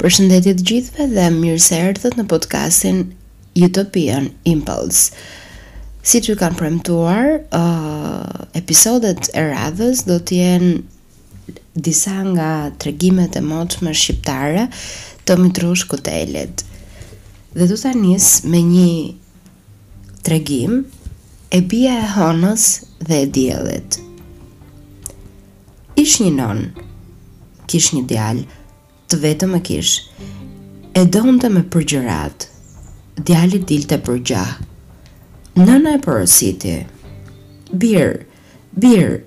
Përshëndetje të gjithëve dhe mirë se erdhët në podcastin Utopian Impulse. Siç e kam premtuar, uh, episodet e radhës do të jenë disa nga tregimet e moçme shqiptare të Mitrush Kutelit. Dhe do ta nis me një Tregim, E bija e hënës dhe e diellit. Ish një nënë, kish një djalë, të vetëm e kish. E donte me përgjëratë. Djali dilte për gjah. Nëna e porositi. Bir, bir,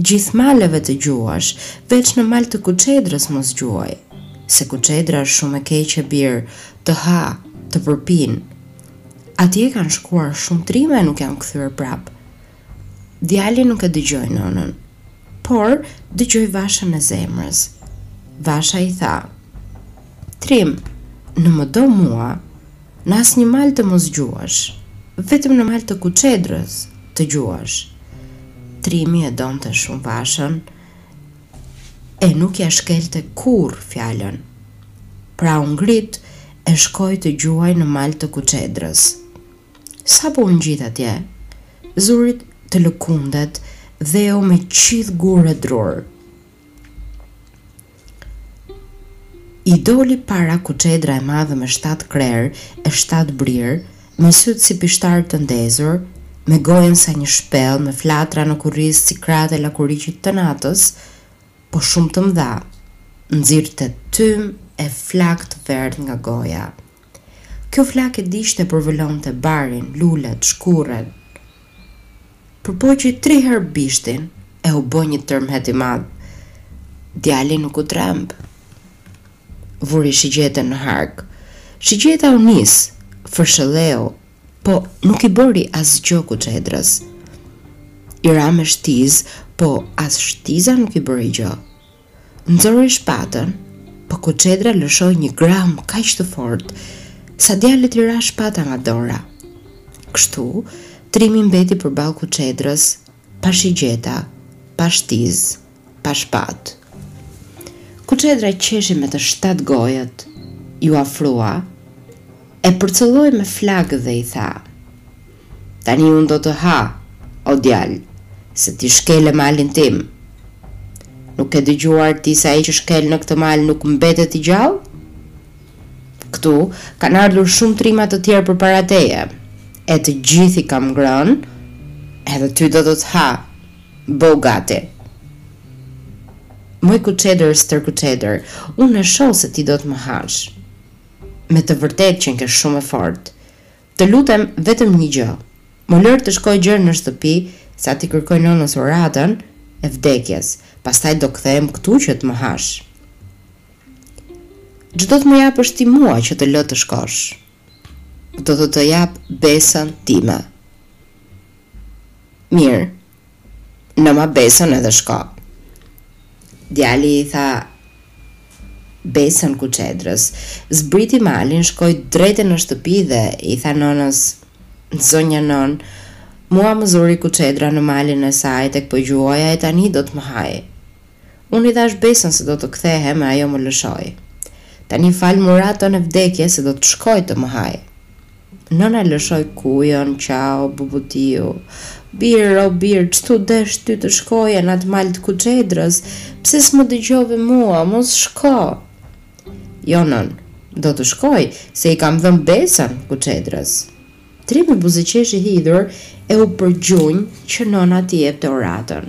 Gjithë maleve të gjuash, veç në mal të Kuçedrës mos gjuaj, se Kuçedra është shumë e keqe bir, të ha, të përpin. Atje kanë shkuar shumë trima e nuk janë kthyer prap. Djali nuk e dëgjoi nënën, por dëgjoi vashën e zemrës. Vasha i tha, Trim, në më do mua, Në asnjë mal të mos gjuash, vetëm në mal të Kuçedrës të gjuash. Trimi e donte shumë Vashën e nuk ia shkelte kurrë fjalën. Pra u ngrit e shkoi të gjuajë në mal të Kuçedrës. Sapo u ngjit atje, zuri të lëkundet dheu me gjithë gur e drurë. I doli para kuçedra e madhe me shtatë krerë e shtatë brirë, me sytë si pishtarë të ndezur, me gojën sa një shpellë, me flatra në kurriz si krahët e lakuriqit të natës, po shumë të mëdha. Nxirrte tym e flakë të verdhë nga goja. Kjo flakë e digjte, përvëlonte barin, lulet, shkurren. Përpoqi tri herë bishtin e u bë një tërmet i madh. Djali nuk u tremb. Vuri shigjetën në hark. Shigjeta u nis, fërshëlleu, po nuk i bëri asgjë kuçedrës. I ra me shtizë, po as shtiza nuk i bëri gjë. Nxori shpatën, po Kuçedra lëshoi një grahmë kaq të fortë, sa djalit i ra shpata nga dora. Kështu, Trimi mbeti përballë Kuçedrës, pa shigjeta, pa shtizë, pa shpatë. Kuçedra qeshi me të shtatë gojët, iu afrua, e përcëlloi me flakë dhe i tha. Tani unë do të ha, o djalë, se ti shkele malin tim. Nuk ke dëgjuar ti se ai që shkel në këtë mal nuk mbetet i gjallë? Këtu kanë ardhur shumë trima të tjerë përpara teje, e të gjithë i kam ngrënë, edhe ty do të të ha. Bëu gati. Moj kuçedër stërkuçedër, unë e shoh se ti do të më hash. Me të vërtetë qenke shumë e fortë. Të lutem vetëm një gjë, më lër të shkoj gjer në shtëpi sa t'i kërkoj nënës uratën e vdekjes, pastaj do kthehem këtu që të më hash. Ç'do të më japësh ti mua që të lë të shkosh? Do të të jap besën time. Mirë. nëma besën edhe shko. Djali i tha besën kuçedrës. Zbriti malin, shkoi drejt në shtëpi dhe i tha nënës, Zonja nënë, mua më zuri kuçedra në malin e saj tek po gjuaja e tani do të më hajë. Unë i dhashë besën se do të kthehem e ajo më lëshoi. Tani falmë uratën e vdekjes se do të shkoj të më hajë. Nëna lëshoi kujën, qau, bubutiu. Bir, o bir, ç't'u desh ty të shkoje n'atë mal të Kuçedrës? Pse s'më dëgjove mua, mos shko! Jo nënë, do të shkoj, se i kam dhënë besën Kuçedrës. Trimi buzëqesh i hidhur e u përgjunj që nëna t'i jepte uratën.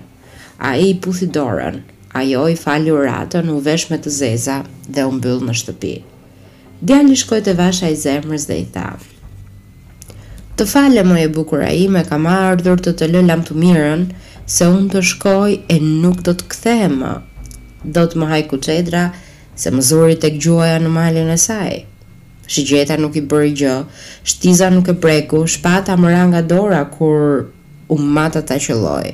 Ai i puthi dorën, ajo i fali uratën u vesh me të zeza dhe u mbyll në shtëpi. Djali shkoi te vasha e zemrës dhe i tha, Të falem moj e bukura ime kam ardhur të të lë lamtumirën se unë do shkoj e nuk do të kthehem më. Do të më hajë kuçedra se më zuri tek gjuaja në malin e saj. Shigjeta nuk i bëri gjë, shtiza nuk e preku, shpata më ra nga dora kur u mata ta qëlloj.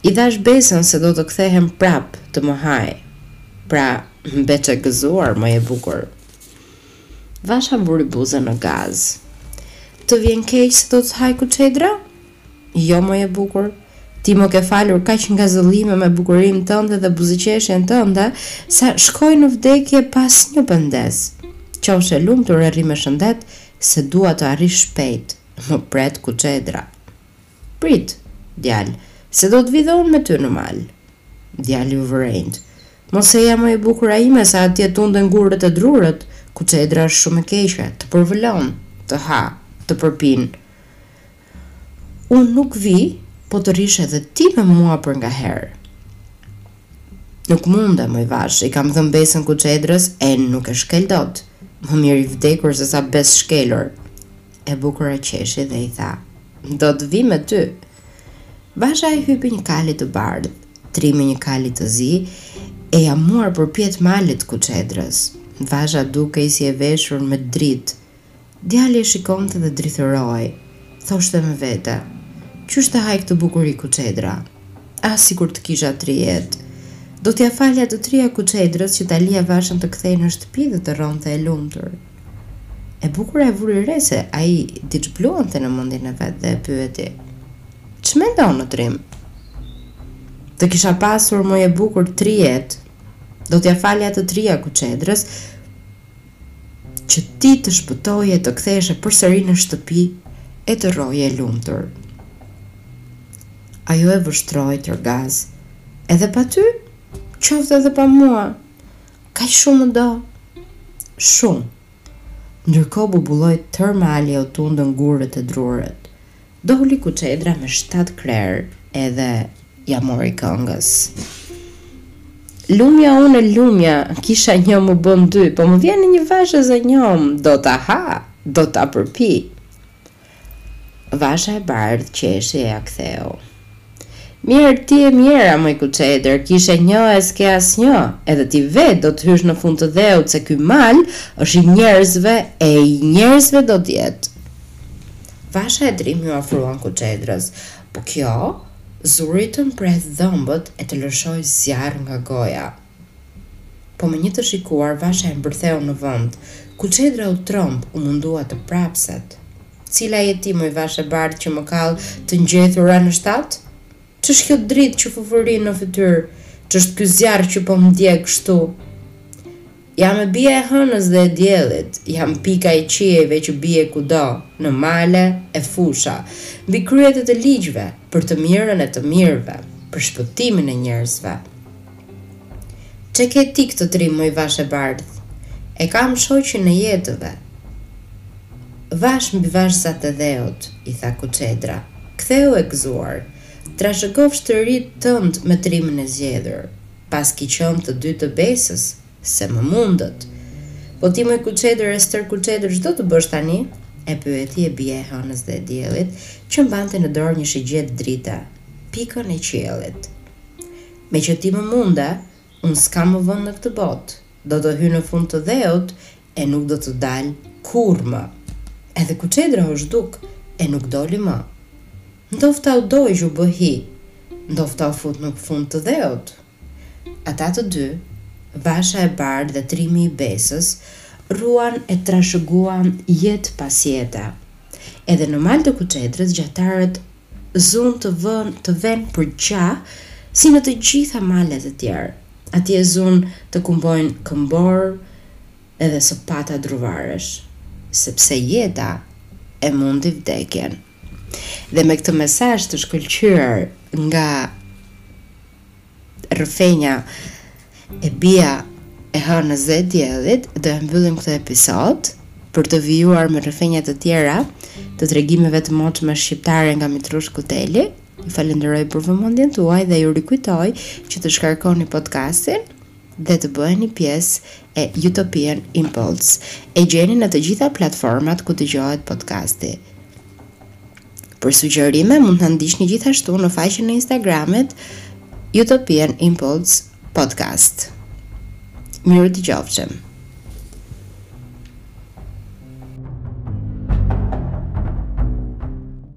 I dhashë besën se do të kthehem prapë të më hajë. Pra, mbeç e gëzuar, moj e bukur. Vasha vuri buzën në gaz. Të vjen keq se do të të hajë kuçedra? Jo, moj e bukur. Ti më ke falur kaq ngazëllime me bukurinë tënde dhe buzëqeshjen tënde, sa shkoj në vdekje pa asnjë pendesë. Qofsh e lumtur e rri me shëndet, se dua të arrij shpejt. Më pret kuçedra. Prit, djalë, se do të vij dhe unë me ty në mal. Djali u vrenjt. Mos eja moj e bukura ime se atje tunden gurët e drurët, kuçedra është shumë e keqe, të përvëlon, të ha, të përpin. Unë nuk vij, po të rrish edhe ti me mua përngaherë. Nuk mundem, moj vashë, i kam dhënë besën kuçedrës, e nuk e shkel dot. Më mirë i vdekur sesa besëshkelur. E bukura qeshi dhe i tha, Do të vij me ty! Vasha i hypi një kali të bardhë, trimi një kali të zi, e ia muar përpjetë malit të kuçedrës. Vasha dukej si e veshur me dritë. Djali e shikonte dhe drithërohej, thoshte me vete, Qysh të hajë këtë bukuri kuçedra? Ah, sikur të kisha tri jetë! Do t'ia falja të trija kuçedrës që ta lija Vashën të kthehej në shtëpi dhe të rronte e lumtur. E bukura e vuri re se ai diç bluante në mendjen e vet dhe e pyeti, Ç'mendon o trim? Të kisha pasur, moj e bukur, tri jetë, do t'ia falja të tria kuçedrës, që ti të shpëtoje, të ktheheshe përsëri në shtëpi e të rroje e lumtur. Ajo e vështroi tërë gaz, Edhe pa ty? Qoftë edhe pa mua! Kaq shumë më do? Shumë! Ndërkohë bubulloi tërë mali u tundën gurët e drurët. Doli kuçedra me shtatë krerë edhe ia mori këngës. Lumja unë e lumja, kisha një m'u bënë dy, po më vjen një vashëz e njomë, do ta ha, do ta përpi. Vasha e bardhë qeshi e ia ktheu. Mjerë ti e mjera moj kuçedër kishe një e s'ke asnjë edhe ti vetë do të hysh në fund të dheut se ky mal është i njerëzve e i njerëzve do të jetë. Vasha e trimi iu afruan kuçedrës po kjo zuri të mprehë dhëmbët e të lëshojë zjarr nga goja. Po me një të shikuar vasha e mbërtheu në vend. Kuçedra u tremb, u mundua të prapset. Cila je ti moj vashë e bardhë që më kall të ngjethura në shtat? Ç'është kjo dritë që furfurin në fytyrë? Ç'është ky zjarr që po më djeg kështu? Jam e bija e hënës dhe e diellit, jam pika e qiejve që bie kudo, në male e fusha, mbi kryet e të ligjve, për të mirën e të mirëve, për shpëtimin e njerëzve. Ç'e ke ti këtë trim moj vashë e bardhë e kam shoqin e jetëve vashë mbi vashëzat e dheut i tha kuçedra kthehu e gëzuar trashëgofsh të ritë tënd me trimin e zgjedhur paski qenë të dy të besës se më mundët po ti moj kuçedër e stërkuçedër ç'do të bësh tani e pyeti e bija e hënës dhe e diellit që mbante në dorë një shigjetë drite pikën e qiellit Meqë ti më munde, unë s'kam më vend në këtë botë, do të hyj në fund të dheut e nuk do të dal kurrë më. Edhe kuçedra u zhduk e nuk doli më. Ndofta u dogj u bë hi, ndofta u fut në fund të dheut. Ata të dy, Vasha e bardhë dhe trimi i besës, rruan e trashëguan jetë pas jete. Edhe në mal të kuçedrës gjatarët Zunë të venë të venë për gjah si në të gjitha malet e tjerë. Atje zunë të kumbojnë këmborë edhe sopata druvaresh, sepse jeta e mundi vdekjen. Dhe me këtë mesazh të shkëlqyer nga. rrëfenja e bija e hënës dhe e diellit do e mbyllim këtë episod për të vijuar me rrëfenja të tjera të tregimeve të moçme shqiptare nga Mitrush Kuteli. Ju falënderoj për vëmendjen tuaj dhe ju rikujtoj që të shkarkoni podcastin dhe të bëheni pjesë e Utopian Impulse. E gjeni në të gjitha platformat ku dëgjohet podcasti. Për sugjerime mund të na ndiqni gjithashtu në faqen e Instagramit Utopian Impulse Podcast. Mirudëgjofshim!